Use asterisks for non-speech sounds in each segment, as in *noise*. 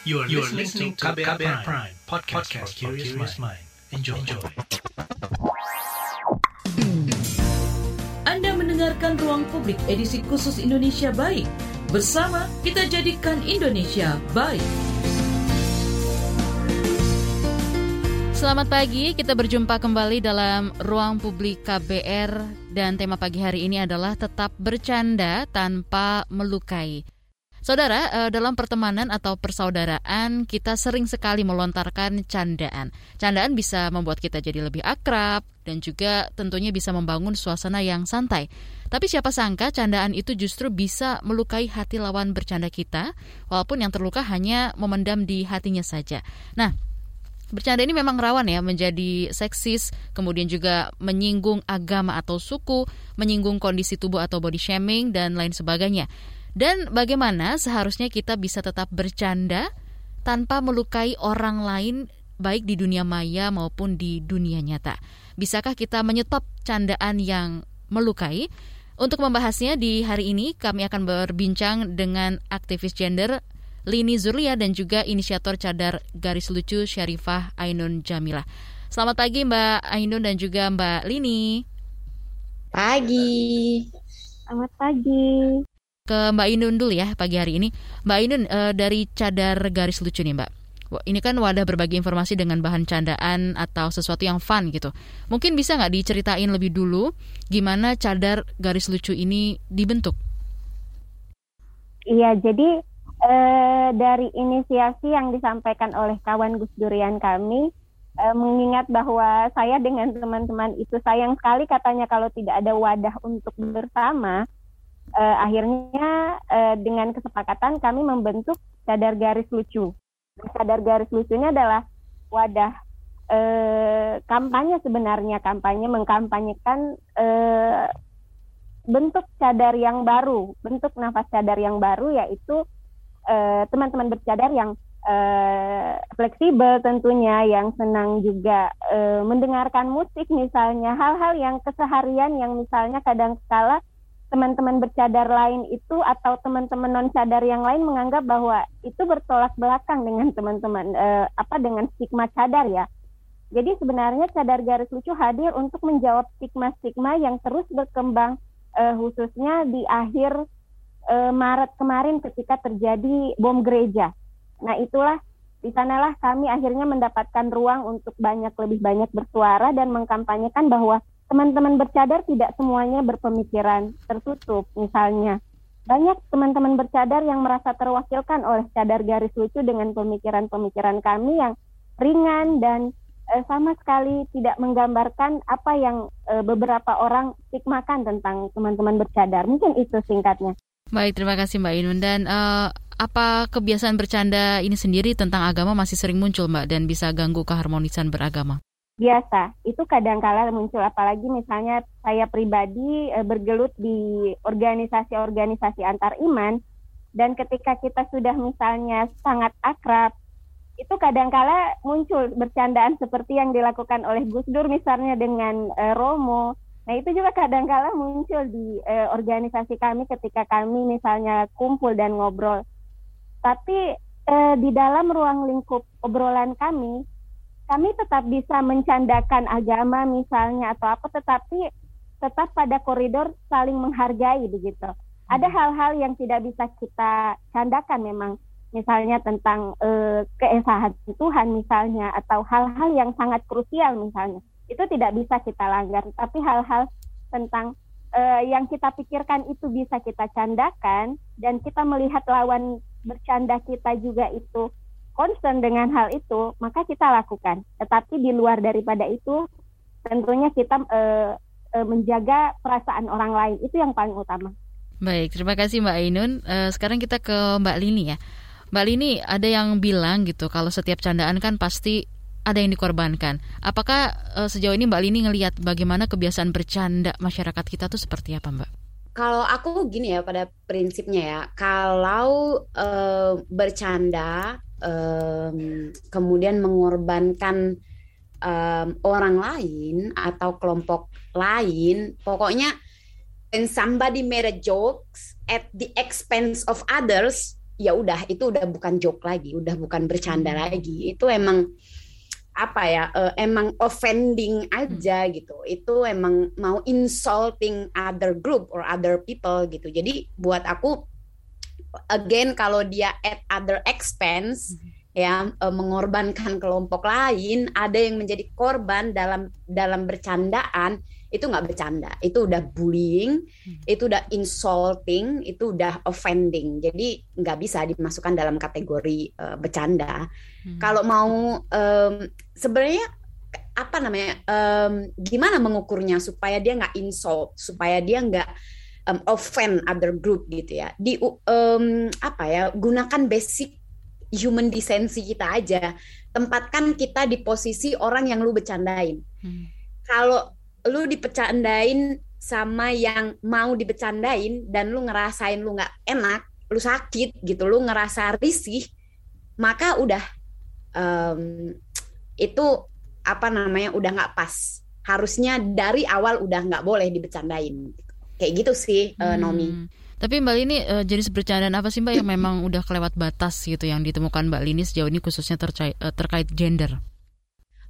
You are, you are listening to KBR, KBR Prime, Prime podcast, podcast for curious mind. Enjoy. Enjoy. Anda mendengarkan Ruang Publik edisi khusus Indonesia Baik. Bersama kita jadikan Indonesia baik. Selamat pagi, kita berjumpa kembali dalam Ruang Publik KBR dan tema pagi hari ini adalah tetap bercanda tanpa melukai. Saudara, eh, dalam pertemanan atau persaudaraan kita sering sekali melontarkan candaan. Candaan bisa membuat kita jadi lebih akrab dan juga tentunya bisa membangun suasana yang santai. Tapi siapa sangka candaan itu justru bisa melukai hati lawan bercanda kita, walaupun yang terluka hanya memendam di hatinya saja. Nah, Bercanda ini memang rawan ya menjadi seksis, kemudian juga menyinggung agama atau suku, menyinggung kondisi tubuh atau body shaming, dan lain sebagainya. Dan bagaimana seharusnya kita bisa tetap bercanda tanpa melukai orang lain baik di dunia maya maupun di dunia nyata. Bisakah kita menyetop candaan yang melukai? Untuk membahasnya di hari ini kami akan berbincang dengan aktivis gender Lini Zurlia dan juga inisiator cadar garis lucu Syarifah Ainun Jamilah. Selamat pagi Mbak Ainun dan juga Mbak Lini. Pagi. Selamat pagi ke Mbak Inun dulu ya pagi hari ini. Mbak Inun uh, dari cadar garis lucu nih Mbak. Ini kan wadah berbagi informasi dengan bahan candaan atau sesuatu yang fun gitu. Mungkin bisa nggak diceritain lebih dulu gimana cadar garis lucu ini dibentuk? Iya, jadi eh, dari inisiasi yang disampaikan oleh kawan Gus Durian kami, eh, mengingat bahwa saya dengan teman-teman itu sayang sekali katanya kalau tidak ada wadah untuk bersama, uh, akhirnya uh, dengan kesepakatan kami membentuk cadar garis lucu. Cadar garis lucunya adalah wadah uh, kampanye sebenarnya kampanye mengkampanyekan uh, bentuk cadar yang baru, bentuk nafas cadar yang baru yaitu teman-teman uh, bercadar yang uh, fleksibel tentunya yang senang juga uh, mendengarkan musik misalnya hal-hal yang keseharian yang misalnya kadang kala teman-teman bercadar lain itu atau teman-teman non cadar yang lain menganggap bahwa itu bertolak belakang dengan teman-teman eh, apa dengan stigma cadar ya. Jadi sebenarnya cadar garis lucu hadir untuk menjawab stigma-stigma yang terus berkembang eh, khususnya di akhir eh, Maret kemarin ketika terjadi bom gereja. Nah itulah di sanalah kami akhirnya mendapatkan ruang untuk banyak lebih banyak bersuara dan mengkampanyekan bahwa teman-teman bercadar tidak semuanya berpemikiran tertutup misalnya. Banyak teman-teman bercadar yang merasa terwakilkan oleh cadar garis lucu dengan pemikiran-pemikiran kami yang ringan dan e, sama sekali tidak menggambarkan apa yang e, beberapa orang stigmakan tentang teman-teman bercadar. Mungkin itu singkatnya. Baik, terima kasih Mbak Inun. Dan uh, apa kebiasaan bercanda ini sendiri tentang agama masih sering muncul Mbak dan bisa ganggu keharmonisan beragama? Biasa. Itu kadang-kala muncul apalagi misalnya saya pribadi e, bergelut di organisasi-organisasi antar iman dan ketika kita sudah misalnya sangat akrab itu kadang-kala muncul bercandaan seperti yang dilakukan oleh Gus Dur misalnya dengan e, Romo. Nah itu juga kadang-kala muncul di e, organisasi kami ketika kami misalnya kumpul dan ngobrol. Tapi di dalam ruang lingkup obrolan kami kami tetap bisa mencandakan agama misalnya atau apa tetapi tetap pada koridor saling menghargai begitu. Ada hmm. hal-hal yang tidak bisa kita candakan memang misalnya tentang uh, keesaan Tuhan misalnya atau hal-hal yang sangat krusial misalnya. Itu tidak bisa kita langgar, tapi hal-hal tentang uh, yang kita pikirkan itu bisa kita candakan dan kita melihat lawan bercanda kita juga itu concern dengan hal itu, maka kita lakukan. Tetapi di luar daripada itu, tentunya kita e, e, menjaga perasaan orang lain itu yang paling utama. Baik, terima kasih Mbak Ainun. E, sekarang kita ke Mbak Lini ya. Mbak Lini, ada yang bilang gitu kalau setiap candaan kan pasti ada yang dikorbankan. Apakah e, sejauh ini Mbak Lini ngelihat bagaimana kebiasaan bercanda masyarakat kita tuh seperti apa, Mbak? Kalau aku gini ya pada prinsipnya ya, kalau e, bercanda um, kemudian mengorbankan um, orang lain atau kelompok lain, pokoknya when somebody made a jokes at the expense of others, ya udah itu udah bukan joke lagi, udah bukan bercanda hmm. lagi. Itu emang apa ya uh, emang offending aja hmm. gitu itu emang mau insulting other group or other people gitu jadi buat aku again kalau dia at other expense hmm. ya uh, mengorbankan kelompok lain ada yang menjadi korban dalam dalam bercandaan itu nggak bercanda itu udah bullying hmm. itu udah insulting itu udah offending jadi nggak bisa dimasukkan dalam kategori uh, bercanda hmm. kalau mau um, sebenarnya apa namanya um, gimana mengukurnya supaya dia nggak insult supaya dia nggak um, offend other group gitu ya di um, apa ya gunakan basic human decency kita aja tempatkan kita di posisi orang yang lu bercandain hmm. kalau lu dipecandain sama yang mau dibecandain dan lu ngerasain lu nggak enak, lu sakit gitu, lu ngerasa risih, maka udah um, itu apa namanya udah nggak pas. Harusnya dari awal udah nggak boleh dibecandain. Kayak gitu sih uh, Nomi. Tapi Mbak Lini uh, jenis bercandaan apa sih Mbak yang memang udah kelewat batas gitu yang ditemukan Mbak Lini sejauh ini khususnya terkait, uh, terkait gender?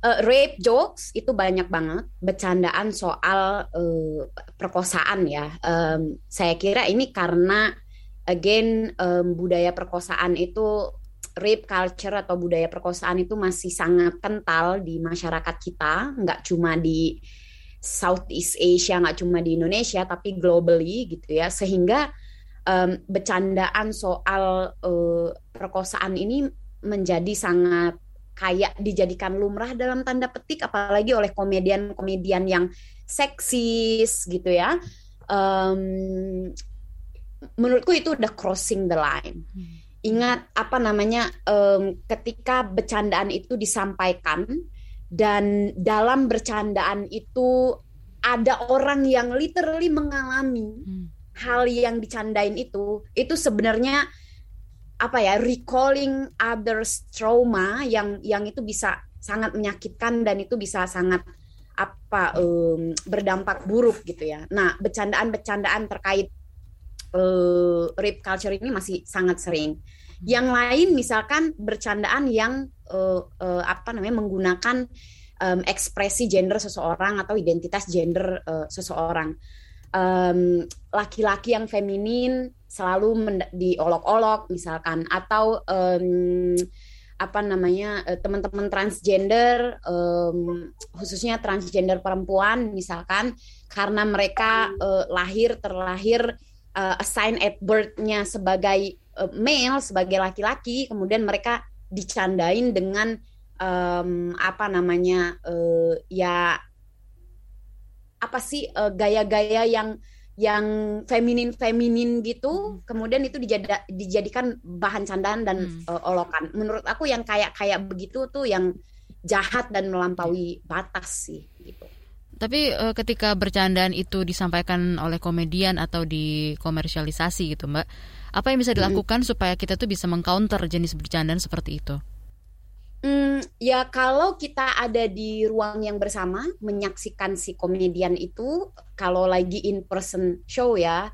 Uh, rape jokes itu banyak banget bercandaan soal uh, perkosaan ya. Um, saya kira ini karena again um, budaya perkosaan itu rape culture atau budaya perkosaan itu masih sangat kental di masyarakat kita, nggak cuma di Southeast Asia, nggak cuma di Indonesia, tapi globally gitu ya, sehingga um, bercandaan soal uh, perkosaan ini menjadi sangat kayak dijadikan lumrah dalam tanda petik apalagi oleh komedian-komedian yang seksis gitu ya um, menurutku itu udah crossing the line hmm. ingat apa namanya um, ketika bercandaan itu disampaikan dan dalam bercandaan itu ada orang yang literally mengalami hmm. hal yang dicandain itu itu sebenarnya apa ya recalling others trauma yang yang itu bisa sangat menyakitkan dan itu bisa sangat apa um, berdampak buruk gitu ya. Nah, bercandaan-bercandaan terkait uh, rape culture ini masih sangat sering. Yang lain misalkan bercandaan yang uh, uh, apa namanya menggunakan um, ekspresi gender seseorang atau identitas gender uh, seseorang laki-laki um, yang feminin selalu diolok-olok misalkan. Atau um, apa namanya eh, teman-teman transgender um, khususnya transgender perempuan misalkan karena mereka uh, lahir terlahir uh, assign at birth-nya sebagai uh, male sebagai laki-laki kemudian mereka dicandain dengan um, apa namanya uh, ya apa sih gaya-gaya uh, yang yang feminin feminin gitu hmm. kemudian itu dijad dijadikan bahan candaan dan hmm. uh, olokan menurut aku yang kayak kayak begitu tuh yang jahat dan melampaui batas sih gitu tapi uh, ketika bercandaan itu disampaikan oleh komedian atau dikomersialisasi gitu mbak apa yang bisa hmm. dilakukan hmm. supaya kita tuh bisa mengcounter jenis bercandaan seperti itu Hmm, ya kalau kita ada di ruang yang bersama menyaksikan si komedian itu, kalau lagi in person show ya,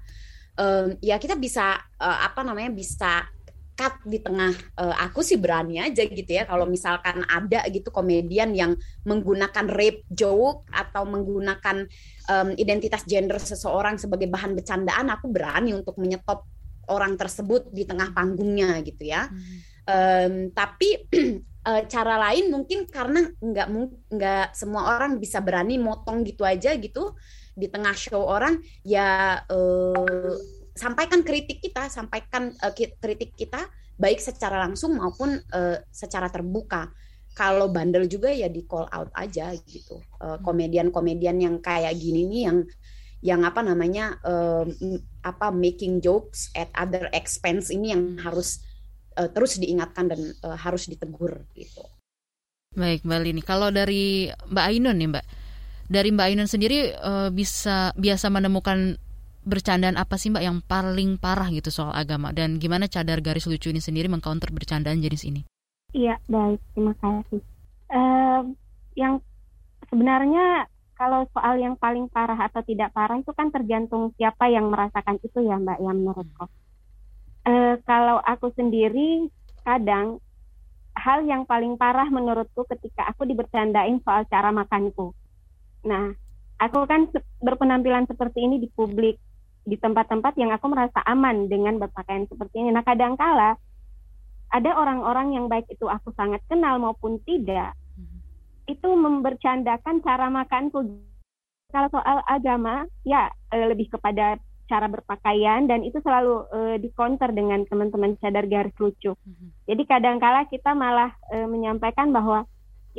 um, ya kita bisa uh, apa namanya bisa cut di tengah. Uh, aku sih berani aja gitu ya kalau misalkan ada gitu komedian yang menggunakan rape joke atau menggunakan um, identitas gender seseorang sebagai bahan bercandaan, aku berani untuk menyetop orang tersebut di tengah panggungnya gitu ya. Hmm. Um, tapi *clears throat* uh, cara lain mungkin karena nggak nggak semua orang bisa berani motong gitu aja gitu di tengah show orang ya uh, sampaikan kritik kita sampaikan uh, kritik kita baik secara langsung maupun uh, secara terbuka. Kalau bandel juga ya di call out aja gitu. Komedian-komedian uh, yang kayak gini nih yang yang apa namanya uh, apa making jokes at other expense ini yang harus uh, terus diingatkan dan uh, harus ditegur gitu. Baik Mbak Lini, kalau dari Mbak Ainun nih Mbak, dari Mbak Ainun sendiri uh, bisa biasa menemukan bercandaan apa sih Mbak yang paling parah gitu soal agama dan gimana cadar garis lucu ini sendiri mengcounter bercandaan jenis ini? Iya baik, terima kasih. Uh, yang sebenarnya kalau soal yang paling parah atau tidak parah itu kan tergantung siapa yang merasakan itu ya Mbak yang menurutku. Uh, kalau aku sendiri kadang hal yang paling parah menurutku ketika aku dibercandain soal cara makanku. Nah, aku kan berpenampilan seperti ini di publik, di tempat-tempat yang aku merasa aman dengan berpakaian seperti ini. Nah, kadangkala ada orang-orang yang baik itu aku sangat kenal maupun tidak, hmm. itu membercandakan cara makanku. Kalau soal agama, ya eh, lebih kepada cara berpakaian dan itu selalu uh, di counter dengan teman-teman sadar garis lucu. Mm-hmm. Jadi kadangkala kita malah uh, menyampaikan bahwa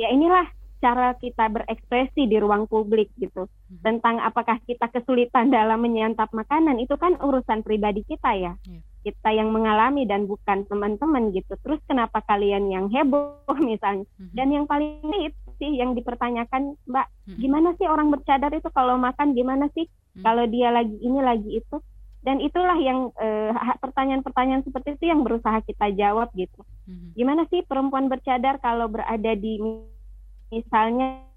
ya inilah cara kita berekspresi di ruang publik gitu. Mm-hmm. Tentang apakah kita kesulitan *laughs* dalam menyantap makanan itu kan urusan pribadi kita ya. Yeah. Kita yang mengalami dan bukan teman-teman gitu. Terus kenapa kalian yang heboh *laughs* misalnya? Mm-hmm. Dan yang paling itu sih yang dipertanyakan, Mbak, mm-hmm. gimana sih orang bercadar itu kalau makan gimana sih? Hmm. kalau dia lagi ini lagi itu dan itulah yang eh, pertanyaan-pertanyaan seperti itu yang berusaha kita jawab gitu hmm. gimana sih perempuan bercadar kalau berada di misalnya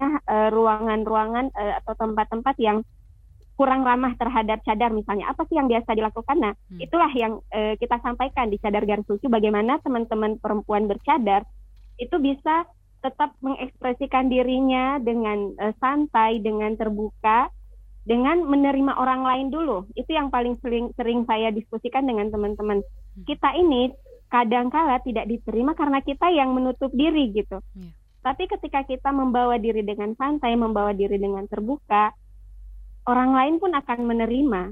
ruangan ruangan-ruangan uh, atau tempat-tempat yang kurang ramah terhadap cadar misalnya apa sih yang biasa dilakukan nah hmm. itulah yang uh, kita sampaikan di cadar garis lucu bagaimana teman-teman perempuan bercadar itu bisa tetap mengekspresikan dirinya dengan uh, santai dengan terbuka dengan menerima orang lain dulu. Itu yang paling sering, sering saya diskusikan dengan teman-teman. Hmm. Kita ini kadangkala tidak diterima karena kita yang menutup diri gitu. Yeah. Tapi ketika kita membawa diri dengan santai, membawa diri dengan terbuka, orang lain pun akan menerima.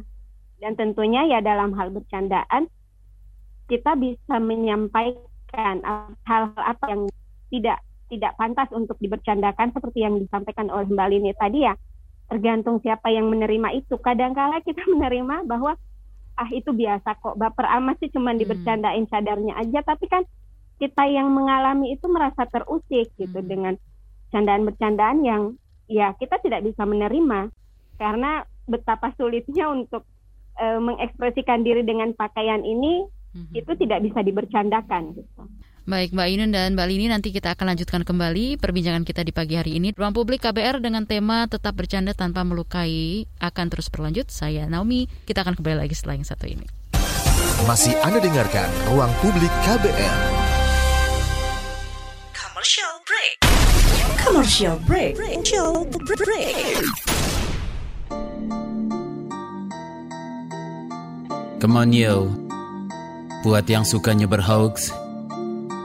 Dan tentunya ya dalam hal bercandaan kita bisa menyampaikan hal-hal apa yang tidak tidak pantas untuk dibercandakan seperti yang disampaikan oleh Mbak Lini tadi ya tergantung siapa yang menerima itu. Kadangkala kita *laughs* menerima bahwa ah itu biasa kok baper amat sih cuman hmm. dibercandain sadarnya aja tapi kan kita yang mengalami itu merasa terusik gitu hmm. dengan candaan-bercandaan yang ya kita tidak bisa menerima karena betapa sulitnya untuk uh, mengekspresikan diri dengan pakaian ini hmm. itu tidak bisa dibercandakan gitu. Baik Mbak Inun dan Mbak Lini nanti kita akan lanjutkan kembali perbincangan kita di pagi hari ini. Ruang Publik KBR dengan tema tetap bercanda tanpa melukai akan terus berlanjut. Saya Naomi, kita akan kembali lagi setelah yang satu ini. Masih Anda dengarkan Ruang Publik KBR. Commercial break. Commercial break. Commercial break. Come on yo, buat yang sukanya berhoax,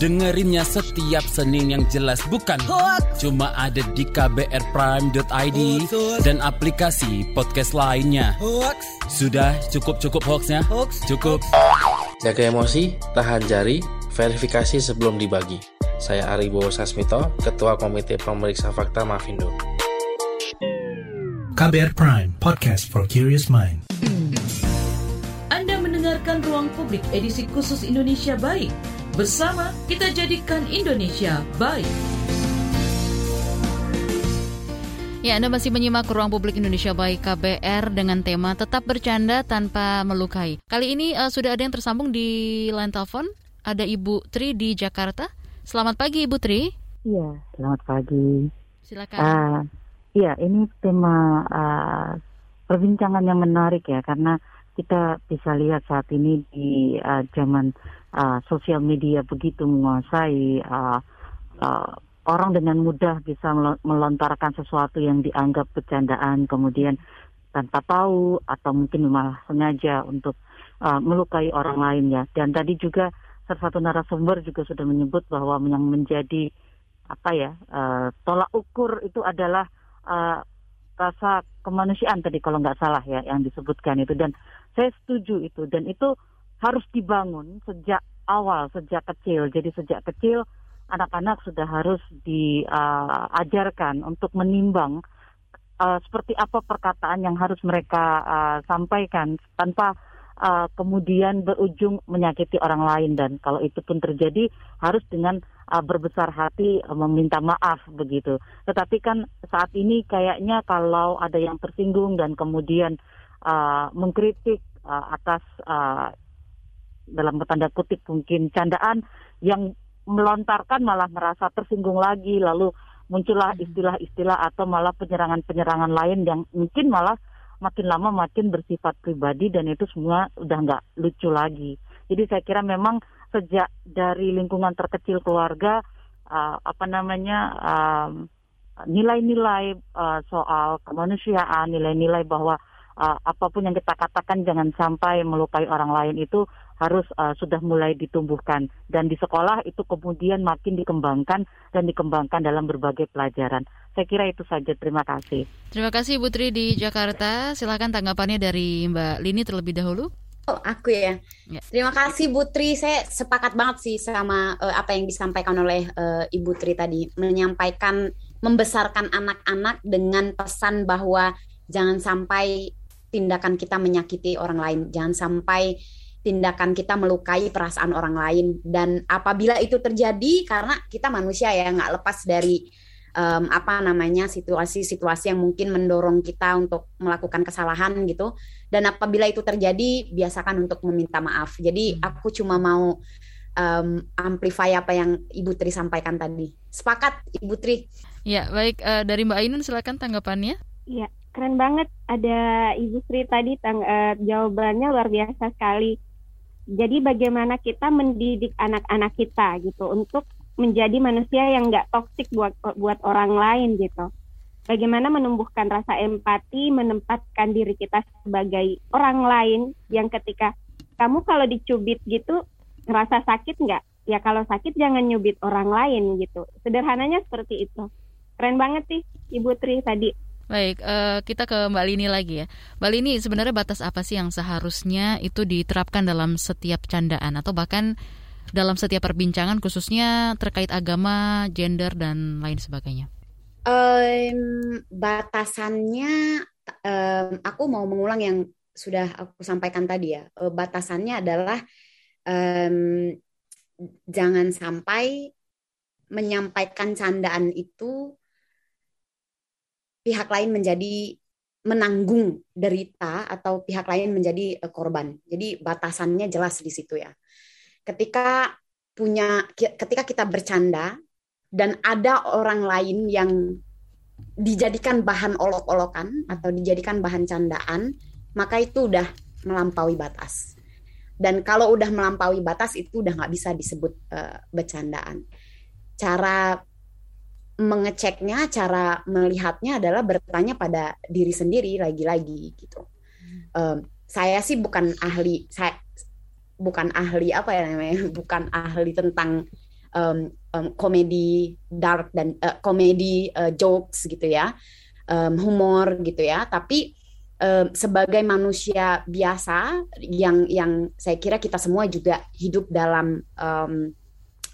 Dengerinnya setiap Senin yang jelas bukan hoax. Cuma ada di kbrprime.id dan aplikasi podcast lainnya. Hoax. Sudah cukup-cukup hoaxnya? Hoax. Cukup. Jaga emosi, tahan jari, verifikasi sebelum dibagi. Saya Aribo Sasmito, Ketua Komite Pemeriksa Fakta Mafindo. KBR Prime, podcast for curious mind. Anda mendengarkan Ruang Publik edisi khusus Indonesia Baik. Bersama kita jadikan Indonesia baik. Ya, Anda masih menyimak Ruang Publik Indonesia Baik KBR dengan tema Tetap Bercanda Tanpa Melukai. Kali ini uh, sudah ada yang tersambung di line telepon. Ada Ibu Tri di Jakarta. Selamat pagi Ibu Tri. Iya, selamat pagi. Silakan. Uh, iya, ini tema uh, perbincangan yang menarik ya karena kita bisa lihat saat ini di uh, zaman uh, sosial media begitu menguasai uh, uh, orang dengan mudah bisa melontarkan sesuatu yang dianggap bercandaan kemudian tanpa tahu atau mungkin malah sengaja untuk uh, melukai orang lain ya. Dan tadi juga salah satu narasumber juga sudah menyebut bahwa yang menjadi apa ya uh, tolak ukur itu adalah uh, rasa kemanusiaan tadi kalau nggak salah ya yang disebutkan itu. Dan saya setuju itu. Dan itu harus dibangun sejak awal, sejak kecil. Jadi sejak kecil anak-anak sudah harus diajarkan uh, untuk menimbang uh, seperti apa perkataan yang harus mereka uh, sampaikan tanpa uh, kemudian berujung menyakiti orang lain dan kalau itu pun terjadi harus dengan uh, berbesar hati uh, meminta maaf begitu. Tetapi kan saat ini kayaknya kalau ada yang tersinggung dan kemudian uh, mengkritik uh, atas uh, dalam tanda kutip mungkin candaan yang melontarkan malah merasa tersinggung lagi lalu muncullah hmm. istilah-istilah atau malah penyerangan-penyerangan lain yang mungkin malah makin lama makin bersifat pribadi dan itu semua udah nggak lucu lagi. Jadi saya kira memang sejak dari lingkungan terkecil keluarga uh, apa namanya nilai-nilai uh, soal kemanusiaan, nilai-nilai bahwa uh, apa pun yang kita katakan jangan sampai melukai orang lain itu harus uh, sudah mulai ditumbuhkan dan di sekolah itu kemudian makin dikembangkan dan dikembangkan dalam berbagai pelajaran. Saya kira itu saja. Terima kasih. Terima kasih Putri di Jakarta. Silakan tanggapannya dari Mbak Lini terlebih dahulu. Oh, aku ya. ya. Terima kasih Putri. Saya sepakat banget sih sama uh, apa yang disampaikan oleh uh, Ibu Tri tadi, menyampaikan membesarkan anak-anak dengan pesan bahwa jangan sampai tindakan kita menyakiti orang lain, jangan sampai tindakan kita melukai perasaan orang lain. Dan apabila itu terjadi karena kita manusia ya nggak lepas dari um, apa namanya situasi-situasi yang mungkin mendorong kita untuk melakukan kesalahan gitu. Dan apabila itu terjadi biasakan untuk meminta maaf. Jadi hmm. aku cuma mau um, amplify apa yang Ibu Tri sampaikan tadi. Sepakat Ibu Tri? Ya baik uh, dari Mbak Ainun silakan tanggapannya. Ya keren banget ada Ibu Tri tadi tang uh, jawabannya luar biasa sekali jadi bagaimana kita mendidik anak-anak kita gitu untuk menjadi manusia yang nggak toksik buat buat orang lain gitu. Bagaimana menumbuhkan rasa empati, menempatkan diri kita sebagai orang lain yang ketika kamu kalau dicubit gitu ngerasa sakit nggak? Ya kalau sakit jangan nyubit orang lain gitu. Sederhananya seperti itu. Keren banget sih Ibu Tri tadi. Baik, uh, kita ke Mbak Lini lagi ya. Mbak Lini, sebenarnya batas apa sih yang seharusnya itu diterapkan dalam setiap candaan atau bahkan dalam setiap perbincangan khususnya terkait agama, gender dan lain sebagainya? Um, batasannya, um, aku mau mengulang yang sudah aku sampaikan tadi ya. Uh, batasannya adalah um, jangan sampai menyampaikan candaan itu pihak lain menjadi menanggung derita atau pihak lain menjadi uh, korban. Jadi batasannya jelas di situ ya. Ketika punya ketika kita bercanda dan ada orang lain yang dijadikan bahan olok-olokan atau dijadikan bahan candaan, maka itu udah melampaui batas. Dan kalau udah melampaui batas itu udah nggak bisa disebut uh, bercandaan. Cara mengeceknya, cara melihatnya adalah bertanya pada diri sendiri lagi-lagi gitu. Um, saya sih bukan ahli, saya bukan ahli apa ya namanya, *laughs* bukan ahli tentang um, um, komedi dark dan uh, komedi uh, jokes gitu ya, um, humor gitu ya. Tapi um, sebagai manusia biasa yang yang saya kira kita semua juga hidup dalam um,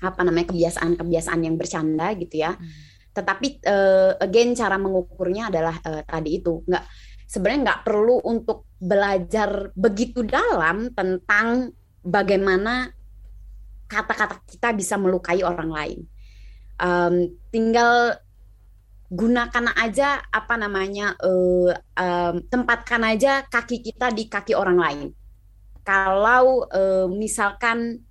apa namanya kebiasaan-kebiasaan yang bercanda gitu ya. Hmm tetapi uh, again cara mengukurnya adalah uh, tadi itu nggak sebenarnya nggak perlu untuk belajar begitu dalam tentang bagaimana kata-kata kita bisa melukai orang lain. Um, tinggal gunakan aja apa namanya uh, um, tempatkan aja kaki kita di kaki orang lain. Kalau uh, misalkan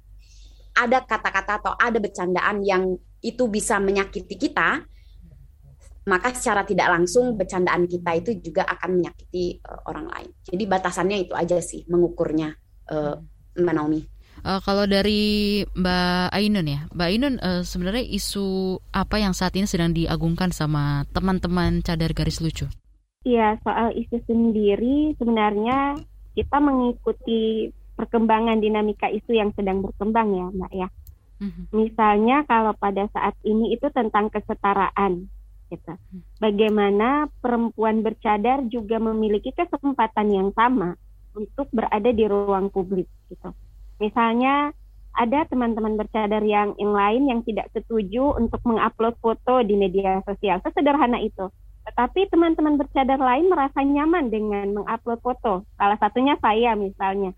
ada kata-kata atau ada bercandaan yang itu bisa menyakiti kita, maka secara tidak langsung bercandaan kita itu juga akan menyakiti uh, orang lain. Jadi batasannya itu aja sih mengukurnya uh, Mbak Naomi. Uh, kalau dari Mbak Ainun ya, Mbak Ainun uh, sebenarnya isu apa yang saat ini sedang diagungkan sama teman-teman cadar garis lucu? Iya, soal isu sendiri sebenarnya kita mengikuti perkembangan dinamika isu yang sedang berkembang ya, Mbak ya. Mm-hmm. Misalnya kalau pada saat ini itu tentang kesetaraan gitu. Bagaimana perempuan bercadar juga memiliki kesempatan yang sama untuk berada di ruang publik gitu. Misalnya ada teman-teman bercadar yang yang lain yang tidak setuju untuk mengupload foto di media sosial. Sesederhana itu. Tetapi teman-teman bercadar lain merasa nyaman dengan mengupload foto. Salah satunya saya misalnya.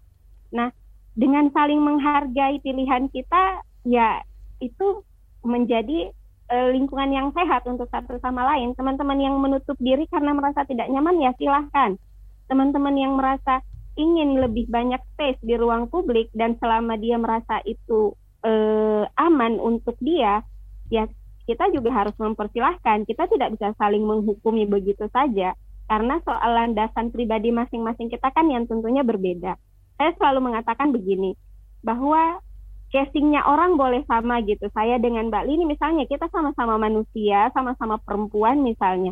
Nah, dengan saling menghargai pilihan kita, ya itu menjadi uh, lingkungan yang sehat untuk satu sama lain. Teman-teman yang menutup diri karena merasa tidak nyaman ya silahkan. teman-teman yang merasa ingin lebih banyak space di ruang publik dan selama dia merasa itu eh, aman untuk dia, ya kita juga harus mempersilahkan. Kita tidak bisa saling menghukumi begitu saja karena soal landasan pribadi masing-masing kita kan yang tentunya berbeda. Saya selalu mengatakan begini, bahwa casingnya orang boleh sama gitu. Saya dengan Mbak Lini misalnya kita sama-sama manusia, sama-sama perempuan misalnya.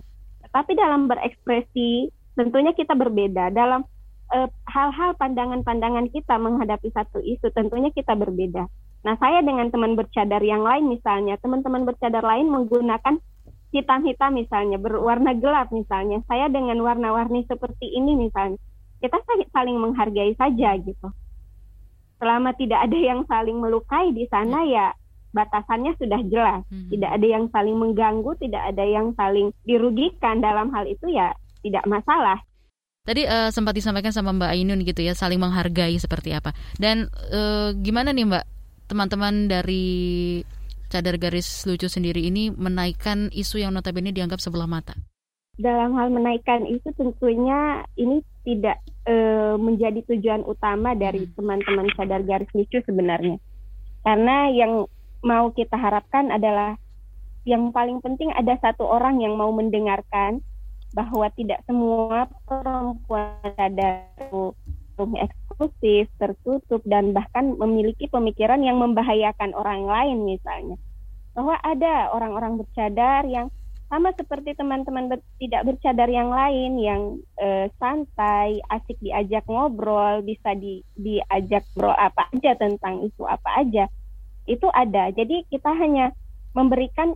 Tapi dalam berekspresi tentunya kita berbeda. Dalam eh, hal-hal pandangan-pandangan kita menghadapi satu isu tentunya kita berbeda. Nah, saya dengan teman bercadar yang lain misalnya, teman-teman bercadar lain menggunakan hitam-hitam misalnya, berwarna gelap misalnya. Saya dengan warna-warni seperti ini misalnya. Kita saling menghargai saja gitu. Selama tidak ada yang saling melukai di sana ya batasannya sudah jelas. Hmm. Tidak ada yang saling mengganggu, tidak ada yang saling dirugikan dalam hal itu ya tidak masalah. Tadi uh, sempat disampaikan sama Mbak Ainun gitu ya, saling menghargai seperti apa. Dan uh, gimana nih Mbak, teman-teman dari cadar garis lucu sendiri ini menaikkan isu yang notabene dianggap sebelah mata? Dalam hal menaikkan isu tentunya ini tidak uh, menjadi tujuan utama dari hmm. teman-teman cadar garis lucu sebenarnya. Karena yang mau kita harapkan adalah yang paling penting ada satu orang yang mau mendengarkan bahwa tidak semua perempuan ada eksklusif, tertutup dan bahkan memiliki pemikiran yang membahayakan orang lain misalnya. Bahwa ada orang-orang bercadar yang sama seperti teman-teman ber, tidak bercadar yang lain yang eh, santai, asik diajak ngobrol, bisa di, diajak bro apa aja tentang isu apa aja. Itu ada. Jadi kita hanya memberikan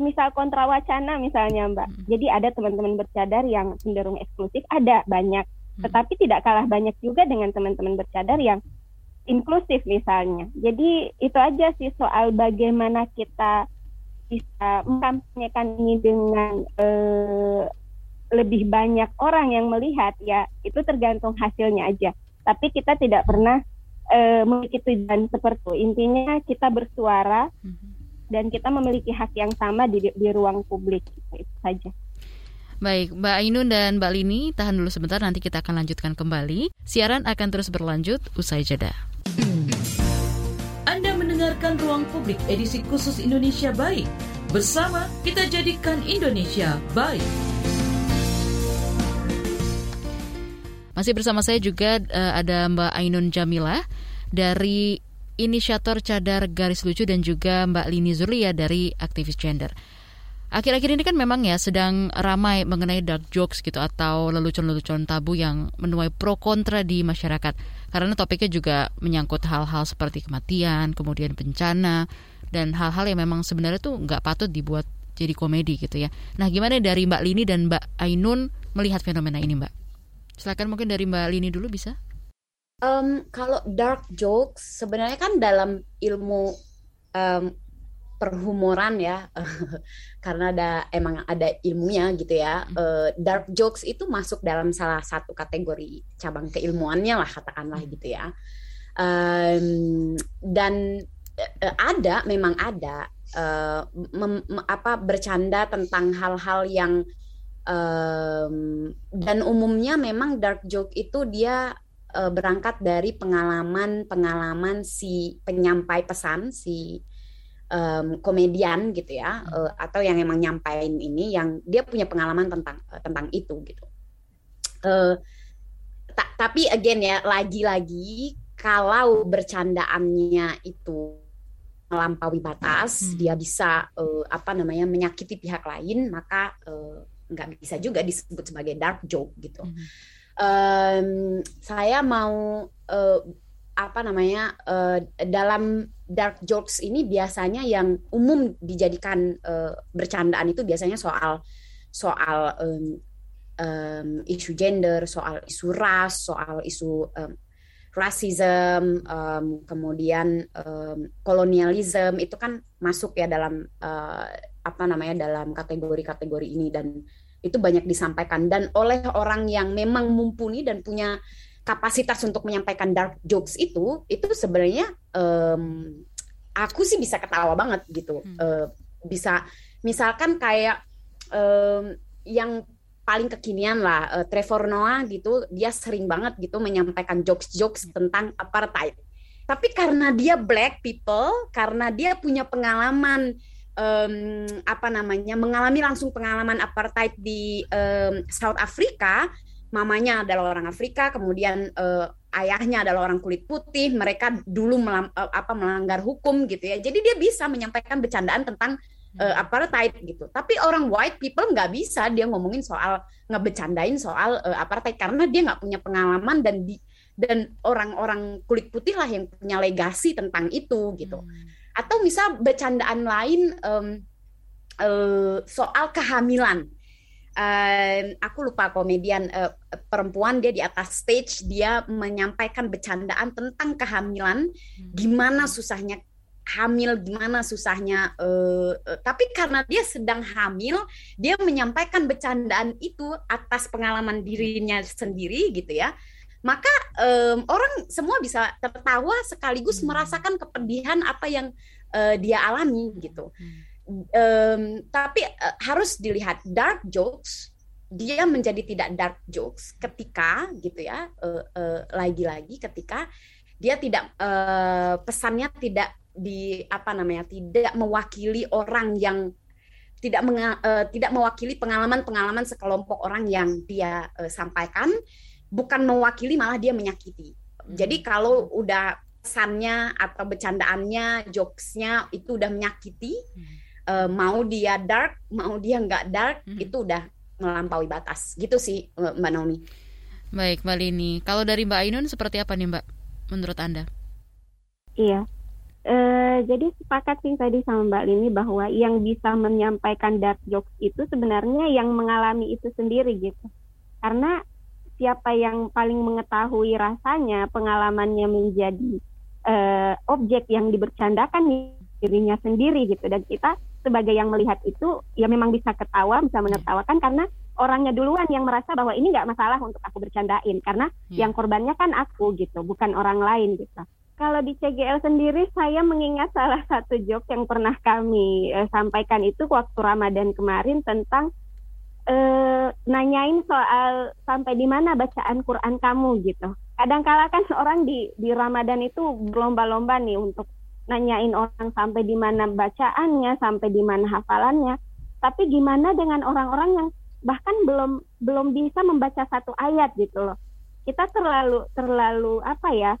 misal kontra wacana misalnya Mbak. Hmm. Jadi ada teman-teman bercadar yang cenderung eksklusif, ada banyak. Hmm. Tetapi tidak kalah banyak juga dengan teman-teman bercadar yang inklusif misalnya. Jadi itu aja sih soal bagaimana kita bisa mengkampanyekan ini dengan eh, lebih banyak orang yang melihat ya itu tergantung hasilnya aja. Tapi kita tidak pernah eh, memiliki tujuan seperti itu. Intinya kita bersuara. Hmm dan kita memiliki hak yang sama di, di ruang publik itu saja. Baik, Mbak Ainun dan Mbak Lini, tahan dulu sebentar, nanti kita akan lanjutkan kembali. Siaran akan terus berlanjut usai jeda. Mendengarkan Ruang Publik edisi khusus Indonesia Baik. Bersama kita jadikan Indonesia baik. Masih bersama saya juga uh, ada Mbak Ainun Jamila dari inisiator cadar garis lucu dan juga Mbak Lini Zurlia dari aktivis gender. Akhir-akhir ini kan memang ya sedang ramai mengenai dark jokes gitu atau lelucon-lelucon tabu yang menuai pro kontra di masyarakat. Karena topiknya juga menyangkut hal-hal seperti kematian, kemudian bencana, dan hal-hal yang memang sebenarnya tuh nggak patut dibuat jadi komedi gitu ya. Nah gimana dari Mbak Lini dan Mbak Ainun melihat fenomena ini Mbak? Silakan mungkin dari Mbak Lini dulu bisa? Um, kalau dark jokes sebenarnya kan dalam ilmu um, perhumoran ya, *laughs* karena ada emang ada ilmunya gitu ya. Uh, dark jokes itu masuk dalam salah satu kategori cabang keilmuannya lah katakanlah gitu ya. Um, dan uh, ada memang ada uh, mem, apa bercanda tentang hal-hal yang um, dan umumnya memang dark joke itu dia uh, berangkat dari pengalaman-pengalaman si penyampai pesan si um, komedian gitu ya uh, atau yang emang nyampain ini yang dia punya pengalaman tentang uh, tentang itu gitu. Uh, ta tapi again ya lagi-lagi kalau bercandaannya itu melampaui batas, hmm. dia bisa uh, apa namanya menyakiti pihak lain, maka nggak uh, bisa juga disebut sebagai dark joke gitu. Hmm um, saya mau uh, apa namanya uh, dalam dark jokes ini biasanya yang umum dijadikan uh, bercandaan itu biasanya soal soal um, um, isu gender, soal isu ras, soal isu um, rasism, um, kemudian um, kolonialisme itu kan masuk ya dalam uh, apa namanya dalam kategori-kategori ini dan itu banyak disampaikan. Dan oleh orang yang memang mumpuni dan punya kapasitas untuk menyampaikan dark jokes itu itu sebenarnya um, aku sih bisa ketawa banget gitu. Hmm. uh, bisa misalkan kayak um, yang paling kekinian lah uh, Trevor Noah gitu dia sering banget gitu menyampaikan jokes-jokes tentang apartheid. Tapi karena dia black people karena dia punya pengalaman um, apa namanya mengalami langsung pengalaman apartheid di um, South Africa mamanya adalah orang Afrika kemudian uh, ayahnya adalah orang kulit putih mereka dulu melam, uh, apa melanggar hukum gitu ya jadi dia bisa menyampaikan bercandaan tentang uh, apartheid gitu. Tapi orang white people nggak bisa dia ngomongin soal ngebecandain soal uh, apartheid karena dia nggak punya pengalaman dan di dan orang-orang kulit putih lah yang punya legasi tentang itu gitu. Hmm. Atau misal bercandaan lain um, soal kehamilan. Uh, aku lupa komedian uh, perempuan dia di atas stage dia menyampaikan bercandaan tentang kehamilan, hmm. gimana susahnya hamil gimana susahnya uh, uh, tapi karena dia sedang hamil dia menyampaikan bercandaan itu atas pengalaman dirinya sendiri gitu ya maka um, orang semua bisa tertawa sekaligus hmm. merasakan kepedihan apa yang uh, dia alami gitu um, tapi uh, harus dilihat dark jokes dia menjadi tidak dark jokes ketika gitu ya lagi-lagi uh, uh, ketika dia tidak uh, pesannya tidak di apa namanya tidak mewakili orang yang tidak menga, uh, tidak mewakili pengalaman-pengalaman sekelompok orang yang dia uh, sampaikan bukan mewakili malah dia menyakiti. Hmm. Jadi kalau udah pesannya atau bercandaannya, jokesnya itu udah menyakiti, hmm. Uh, mau dia dark, mau dia nggak dark, hmm. itu udah melampaui batas. Gitu sih Mbak Naomi. Baik Mbak Lini, kalau dari Mbak Ainun seperti apa nih Mbak menurut Anda? Iya, Uh, jadi sepakat sih tadi sama Mbak Lini bahwa yang bisa menyampaikan dark jokes itu sebenarnya yang mengalami itu sendiri gitu. Karena siapa yang paling mengetahui rasanya pengalamannya menjadi uh, objek yang dibercandakan dirinya sendiri gitu dan kita sebagai yang melihat itu ya memang bisa ketawa bisa menertawakan karena orangnya duluan yang merasa bahwa ini nggak masalah untuk aku bercandain karena hmm. yang korbannya kan aku gitu bukan orang lain gitu kalau di CGL sendiri saya mengingat salah satu joke yang pernah kami uh, sampaikan itu waktu Ramadan kemarin tentang uh, nanyain soal sampai di mana bacaan Quran kamu gitu. Kadang-kala kan orang di di Ramadan itu berlomba-lomba nih untuk nanyain orang sampai di mana bacaannya, sampai di mana hafalannya. Tapi gimana dengan orang-orang yang bahkan belum belum bisa membaca satu ayat gitu loh. Kita terlalu terlalu apa ya?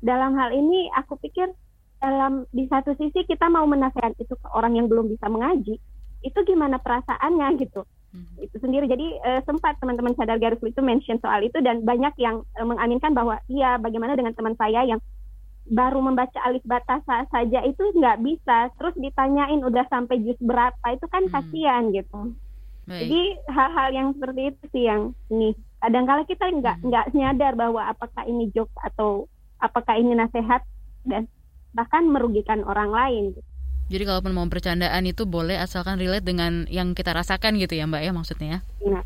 dalam hal ini aku pikir dalam di satu sisi kita mau menasehat itu ke orang yang belum bisa mengaji itu gimana perasaannya gitu hmm. itu sendiri jadi uh, sempat teman-teman sadar garis itu mention soal itu dan banyak yang uh, mengaminkan bahwa iya bagaimana dengan teman saya yang baru membaca alif batasa saja itu nggak bisa terus ditanyain udah sampai juz berapa itu kan hmm. kasihan gitu Baik. jadi hal-hal yang seperti itu sih yang ini kadang-kala kita nggak hmm. nggak nyadar bahwa apakah ini joke atau apakah ini nasihat dan bahkan merugikan orang lain. Jadi kalaupun mau bercandaan itu boleh asalkan relate dengan yang kita rasakan gitu ya Mbak ya maksudnya ya. Iya.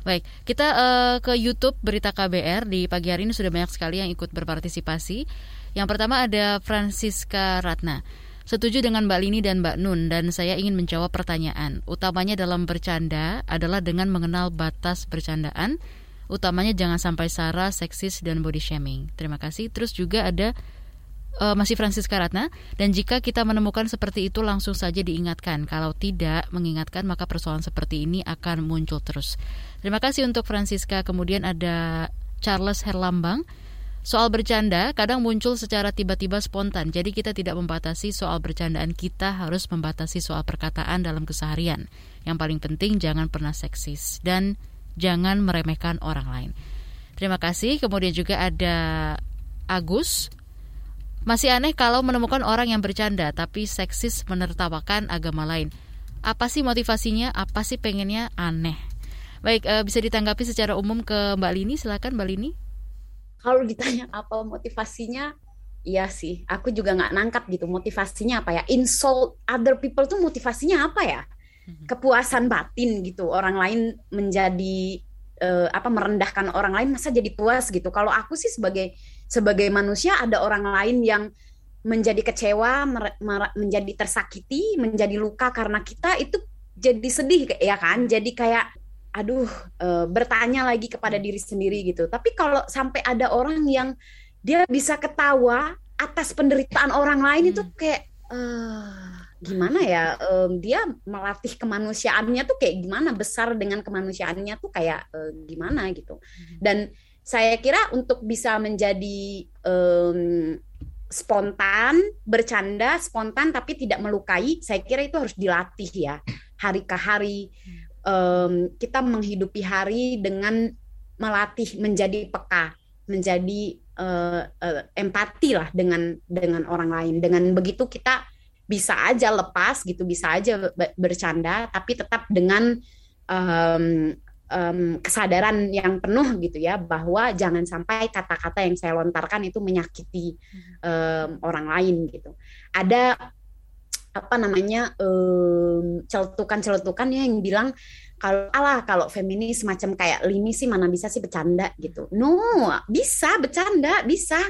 Baik, kita uh, ke YouTube Berita KBR di pagi hari ini sudah banyak sekali yang ikut berpartisipasi. Yang pertama ada Francisca Ratna. Setuju dengan Mbak Lini dan Mbak Nun dan saya ingin menjawab pertanyaan. Utamanya dalam bercanda adalah dengan mengenal batas bercandaan utamanya jangan sampai sara, seksis dan body shaming. Terima kasih. Terus juga ada uh, masih Francis Karatna dan jika kita menemukan seperti itu langsung saja diingatkan. Kalau tidak mengingatkan maka persoalan seperti ini akan muncul terus. Terima kasih untuk Francisca. Kemudian ada Charles Herlambang. Soal bercanda kadang muncul secara tiba-tiba spontan. Jadi kita tidak membatasi soal bercandaan, kita harus membatasi soal perkataan dalam keseharian. Yang paling penting jangan pernah seksis dan jangan meremehkan orang lain. Terima kasih. Kemudian juga ada Agus. Masih aneh kalau menemukan orang yang bercanda tapi seksis menertawakan agama lain. Apa sih motivasinya? Apa sih pengennya? Aneh. Baik, uh, bisa ditanggapi secara umum ke Mbak Lini. Silakan Mbak Lini. Kalau ditanya apa motivasinya, iya sih. Aku juga nggak nangkap gitu motivasinya apa ya. Insult other people tuh motivasinya apa ya? Mhm. kepuasan batin gitu orang lain menjadi uh, apa merendahkan orang lain masa jadi puas gitu kalau aku sih sebagai sebagai manusia ada orang lain yang menjadi kecewa menjadi tersakiti menjadi luka karena kita itu jadi sedih ya kan jadi kayak aduh uh, bertanya lagi kepada diri sendiri gitu. Tapi kalau sampai ada orang yang dia bisa ketawa atas penderitaan orang lain hmm. itu kayak uh, gimana ya um, dia melatih kemanusiaannya tuh kayak gimana besar dengan kemanusiaannya tuh kayak uh, gimana gitu hmm. Saya kira untuk bisa menjadi um, spontan bercanda spontan tapi tidak melukai saya kira itu harus dilatih ya. Hari ke hari um, kita menghidupi hari dengan melatih menjadi peka menjadi uh, uh, empati lah dengan dengan orang lain. Dengan begitu kita bisa aja lepas gitu bisa aja bercanda tapi tetap dengan um, um, kesadaran yang penuh gitu ya bahwa jangan sampai kata-kata yang saya lontarkan itu menyakiti um, orang lain gitu. Ada apa namanya um, celutukan-celutukan ya yang bilang kalau alah kalau feminis semacam kayak lini sih mana bisa sih bercanda? Gitu. No bisa bercanda bisa.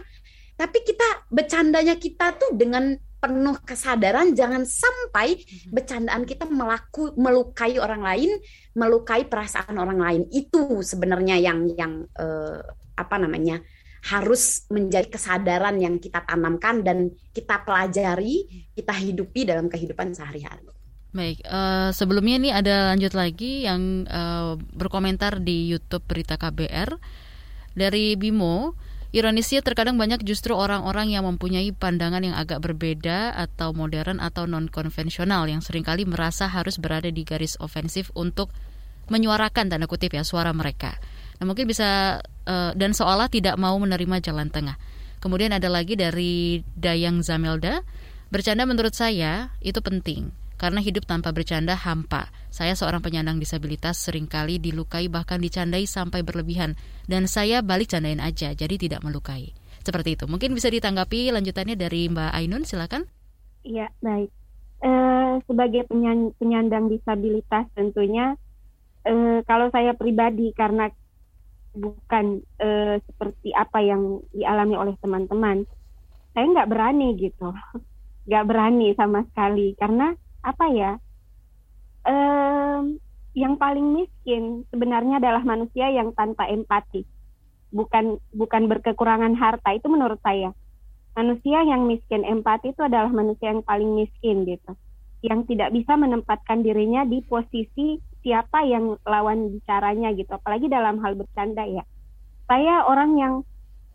Tapi kita bercandanya kita tuh dengan penuh kesadaran jangan sampai mhm. bercandaan kita melaku melukai orang lain, melukai perasaan orang lain. Itu sebenarnya yang yang uh, apa namanya? harus menjadi kesadaran yang kita tanamkan dan kita pelajari, kita hidupi dalam kehidupan sehari-hari. Baik, uh, sebelumnya ini ada lanjut lagi yang uh, berkomentar di YouTube Berita KBR dari Bimo. Ironisnya terkadang banyak justru orang-orang yang mempunyai pandangan yang agak berbeda atau modern atau non-konvensional yang sering kali merasa harus berada di garis ofensif untuk menyuarakan tanda kutip ya suara mereka. Nah, mungkin bisa uh, dan seolah tidak mau menerima jalan tengah. Kemudian ada lagi dari Dayang Zamelda, bercanda menurut saya itu penting karena hidup tanpa bercanda hampa. Saya seorang penyandang disabilitas sering kali dilukai bahkan dicandai sampai berlebihan. Dan saya balik candain aja, jadi tidak melukai. Seperti itu. Mungkin bisa ditanggapi lanjutannya dari Mbak Ainun, silakan. Iya, baik. E, sebagai penyandang disabilitas tentunya, e, kalau saya pribadi karena bukan e, seperti apa yang dialami oleh teman-teman, saya nggak berani gitu, *laughs* nggak berani sama sekali karena apa ya um, yang paling miskin sebenarnya adalah manusia yang tanpa empati. Bukan bukan berkekurangan harta itu menurut saya. Manusia yang miskin empati itu adalah manusia yang paling miskin gitu. Yang tidak bisa menempatkan dirinya di posisi siapa yang lawan bicaranya gitu. Apalagi dalam hal bercanda ya. Saya orang yang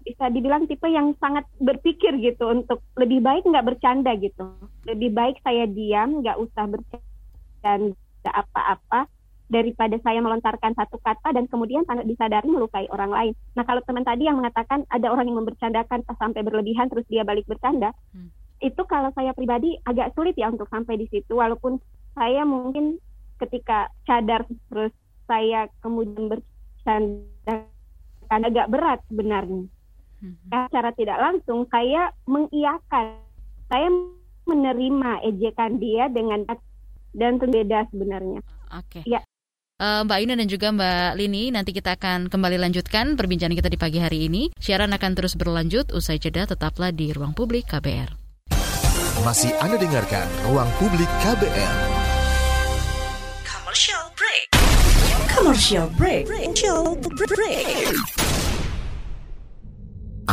bisa dibilang tipe yang sangat berpikir gitu untuk lebih baik nggak bercanda gitu lebih baik saya diam nggak usah bercanda apa-apa daripada saya melontarkan satu kata dan kemudian sangat disadari melukai orang lain. Nah kalau teman tadi yang mengatakan ada orang yang membercandakan sampai berlebihan terus dia balik bercanda, hmm. itu kalau saya pribadi agak sulit ya untuk sampai di situ. Walaupun saya mungkin ketika cadar terus saya kemudian bercanda kan agak berat sebenarnya. Hmm. Secara tidak langsung saya mengiyakan, saya menerima ejekan dia dengan dan berbeda sebenarnya. Oke. Okay. Ya. Uh, Mbak Ina dan juga Mbak Lini, nanti kita akan kembali lanjutkan perbincangan kita di pagi hari ini. Siaran akan terus berlanjut, usai jeda tetaplah di Ruang Publik KBR. Masih Anda dengarkan Ruang Publik KBR. Commercial break. Commercial break. Commercial break.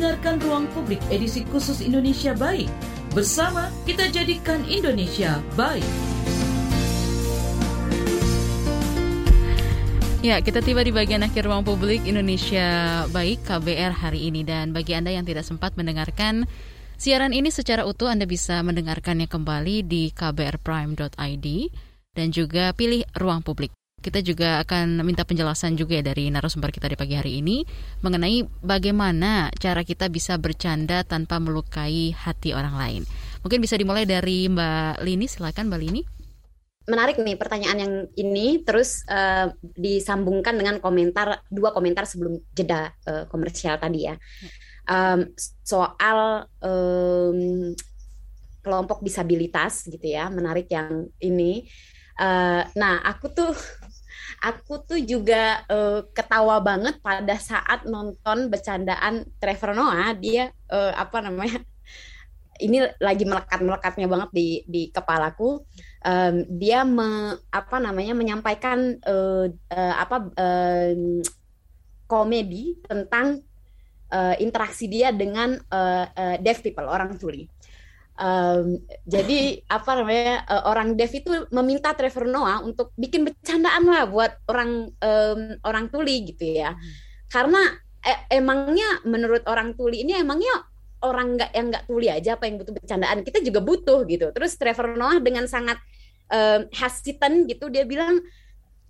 mendengarkan Ruang Publik edisi khusus Indonesia Baik. Bersama kita jadikan Indonesia baik. Ya, kita tiba di bagian akhir ruang publik Indonesia Baik KBR hari ini dan bagi Anda yang tidak sempat mendengarkan siaran ini secara utuh Anda bisa mendengarkannya kembali di kbrprime.id dan juga pilih ruang publik. Kita juga akan minta penjelasan juga ya dari narasumber kita di pagi hari ini mengenai bagaimana cara kita bisa bercanda tanpa melukai hati orang lain. Mungkin bisa dimulai dari Mbak Lini, silakan Mbak Lini. Menarik nih pertanyaan yang ini terus uh, disambungkan dengan komentar dua komentar sebelum jeda uh, komersial tadi ya. Um, soal um, kelompok disabilitas gitu ya, menarik yang ini. Uh, nah, aku tuh aku tuh juga uh, ketawa banget pada saat nonton bercandaan Trevor Noah. Dia uh, apa namanya ini lagi melekat-melekatnya banget di di kepalaku. Um, dia me, apa namanya menyampaikan uh, uh, apa uh, komedi tentang uh, interaksi dia dengan uh, uh, deaf people orang tuli Um, jadi apa namanya uh, orang deaf itu meminta Trevor Noah untuk bikin bercandaan lah buat orang um, orang tuli gitu ya. Hmm. Karena eh, emangnya menurut orang tuli ini emangnya orang nggak yang nggak tuli aja apa yang butuh bercandaan kita juga butuh gitu. Terus Trevor Noah dengan sangat um, hesitant gitu dia bilang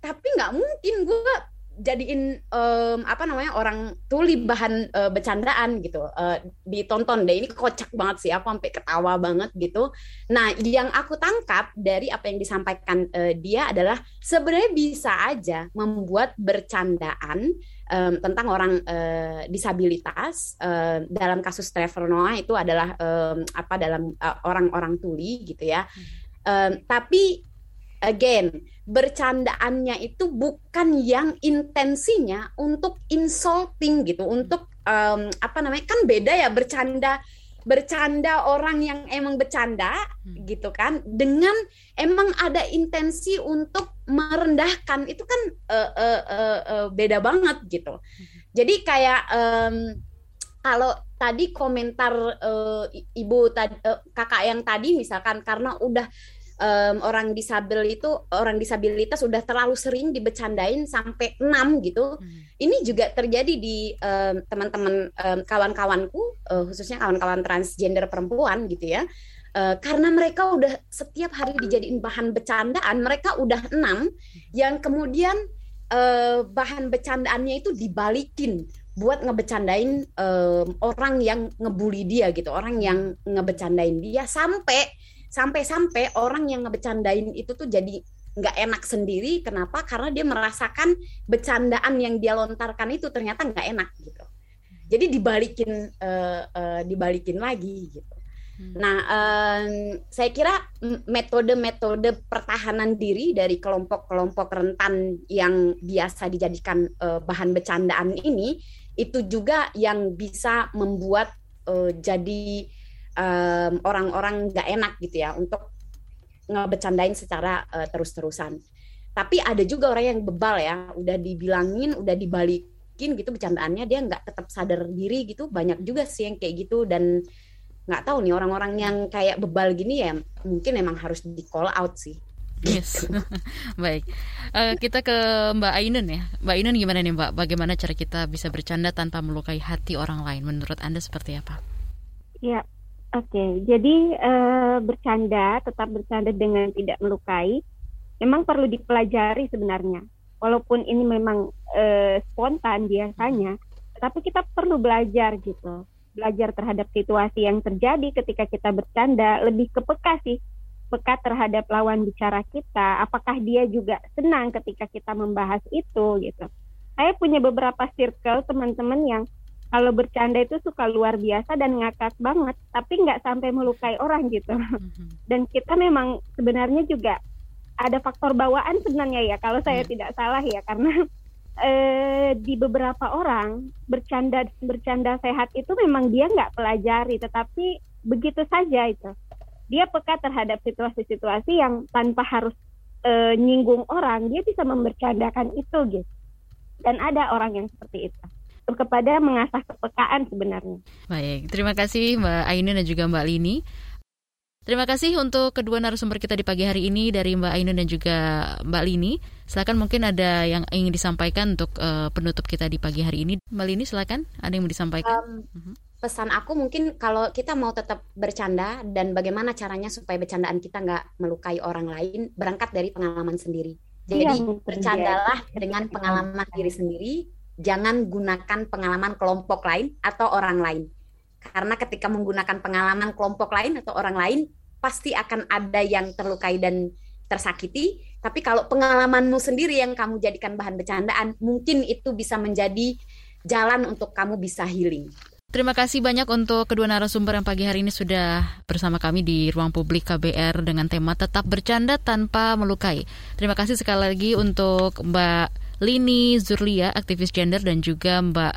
tapi nggak mungkin gue jadiin um, apa namanya orang tuli bahan uh, bercandaan gitu uh, ditonton. Deh ini kocak banget sih aku sampai ketawa banget gitu. Nah yang aku tangkap dari apa yang disampaikan uh, dia adalah sebenarnya bisa aja membuat bercandaan um, tentang orang uh, disabilitas uh, dalam kasus Trevor Noah itu adalah um, apa dalam orang-orang uh, tuli gitu ya. Um, tapi again bercandaannya itu bukan yang intensinya untuk insulting gitu untuk um, apa namanya kan beda ya bercanda bercanda orang yang emang bercanda hmm. gitu kan dengan emang ada intensi untuk merendahkan itu kan uh, uh, uh, uh, beda banget gitu hmm. jadi kayak um, kalau tadi komentar uh, ibu tadi uh, kakak yang tadi misalkan karena udah um, orang disabel itu orang disabilitas sudah terlalu sering dibecandain sampai enam gitu. Hmm. Ini juga terjadi di um, teman-teman um, kawan-kawanku uh, khususnya kawan-kawan transgender perempuan gitu ya. Uh, karena mereka udah setiap hari dijadiin bahan bercandaan, mereka udah enam, yang kemudian uh, bahan bercandaannya itu dibalikin buat ngebecandain um, orang yang ngebully dia gitu, orang yang ngebecandain dia sampai sampai-sampai orang yang ngebecandain itu tuh jadi nggak enak sendiri. Kenapa? Karena dia merasakan bercandaan yang dia lontarkan itu ternyata nggak enak gitu. Jadi dibalikin uh, uh, dibalikin lagi gitu. Hmm. nah um, saya kira metode-metode pertahanan diri dari kelompok-kelompok rentan yang biasa dijadikan uh, bahan bercandaan ini itu juga yang bisa membuat uh, jadi um, orang-orang nggak enak gitu ya untuk ngebecandain secara uh, terus-terusan. Tapi ada juga orang yang bebal ya, udah dibilangin, udah dibalikin gitu bercandaannya dia nggak tetap sadar diri gitu. Banyak juga sih yang kayak gitu dan nggak tahu nih orang-orang yang kayak bebal gini ya mungkin emang harus di call out sih. Yes, *laughs* baik. Uh, kita ke Mbak Ainun ya. Mbak Ainun gimana nih Mbak? Bagaimana cara kita bisa bercanda tanpa melukai hati orang lain? Menurut Anda seperti apa? Ya, Oke, jadi uh, bercanda, tetap bercanda dengan tidak melukai, memang perlu dipelajari sebenarnya. Walaupun ini memang uh, spontan biasanya, tapi kita perlu belajar gitu, belajar terhadap situasi yang terjadi ketika kita bercanda, lebih ke peka sih, peka terhadap lawan bicara kita. Apakah dia juga senang ketika kita membahas itu gitu. Saya punya beberapa circle teman-teman yang kalau bercanda itu suka luar biasa dan ngakak banget, tapi nggak sampai melukai orang gitu. Mm-hmm. Dan kita memang sebenarnya juga ada faktor bawaan sebenarnya ya, kalau saya yeah. tidak salah ya, karena *laughs* eh, di beberapa orang bercanda bercanda sehat itu memang dia nggak pelajari, tetapi begitu saja itu. Dia peka terhadap situasi-situasi yang tanpa harus eh, nyinggung orang, dia bisa membercandakan itu gitu. Dan ada orang yang seperti itu kepada mengasah kepekaan sebenarnya. Baik, terima kasih Mbak Ainun dan juga Mbak Lini. Terima kasih untuk kedua narasumber kita di pagi hari ini dari Mbak Ainun dan juga Mbak Lini. Silakan mungkin ada yang ingin disampaikan untuk uh, penutup kita di pagi hari ini. Mbak Lini silakan, ada yang mau disampaikan? Um, pesan aku mungkin kalau kita mau tetap bercanda dan bagaimana caranya supaya bercandaan kita nggak melukai orang lain, berangkat dari pengalaman sendiri. Jadi ya, bercandalah ya. dengan pengalaman diri sendiri, jangan gunakan pengalaman kelompok lain atau orang lain karena ketika menggunakan pengalaman kelompok lain atau orang lain, pasti akan ada yang terlukai dan tersakiti. Tapi kalau pengalamanmu sendiri yang kamu jadikan bahan bercandaan, mungkin itu bisa menjadi jalan untuk kamu bisa healing. Terima kasih banyak untuk kedua narasumber yang pagi hari ini sudah bersama kami di ruang publik KBR dengan tema tetap bercanda tanpa melukai. Terima kasih sekali lagi untuk Mbak Lini Zurlia, aktivis gender dan juga Mbak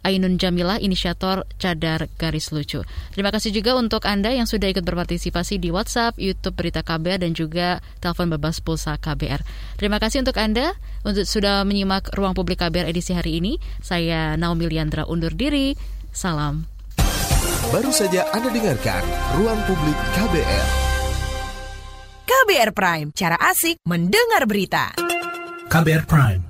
Ainun Jamilah, inisiator Cadar Garis Lucu. Terima kasih juga untuk Anda yang sudah ikut berpartisipasi di WhatsApp, YouTube Berita KBR, dan juga telepon bebas pulsa KBR. Terima kasih untuk Anda untuk sudah menyimak Ruang Publik KBR edisi hari ini. Saya Naomi Liandra undur diri. Salam. Baru saja Anda dengarkan Ruang Publik KBR. KBR Prime, cara asik mendengar berita. KBR Prime,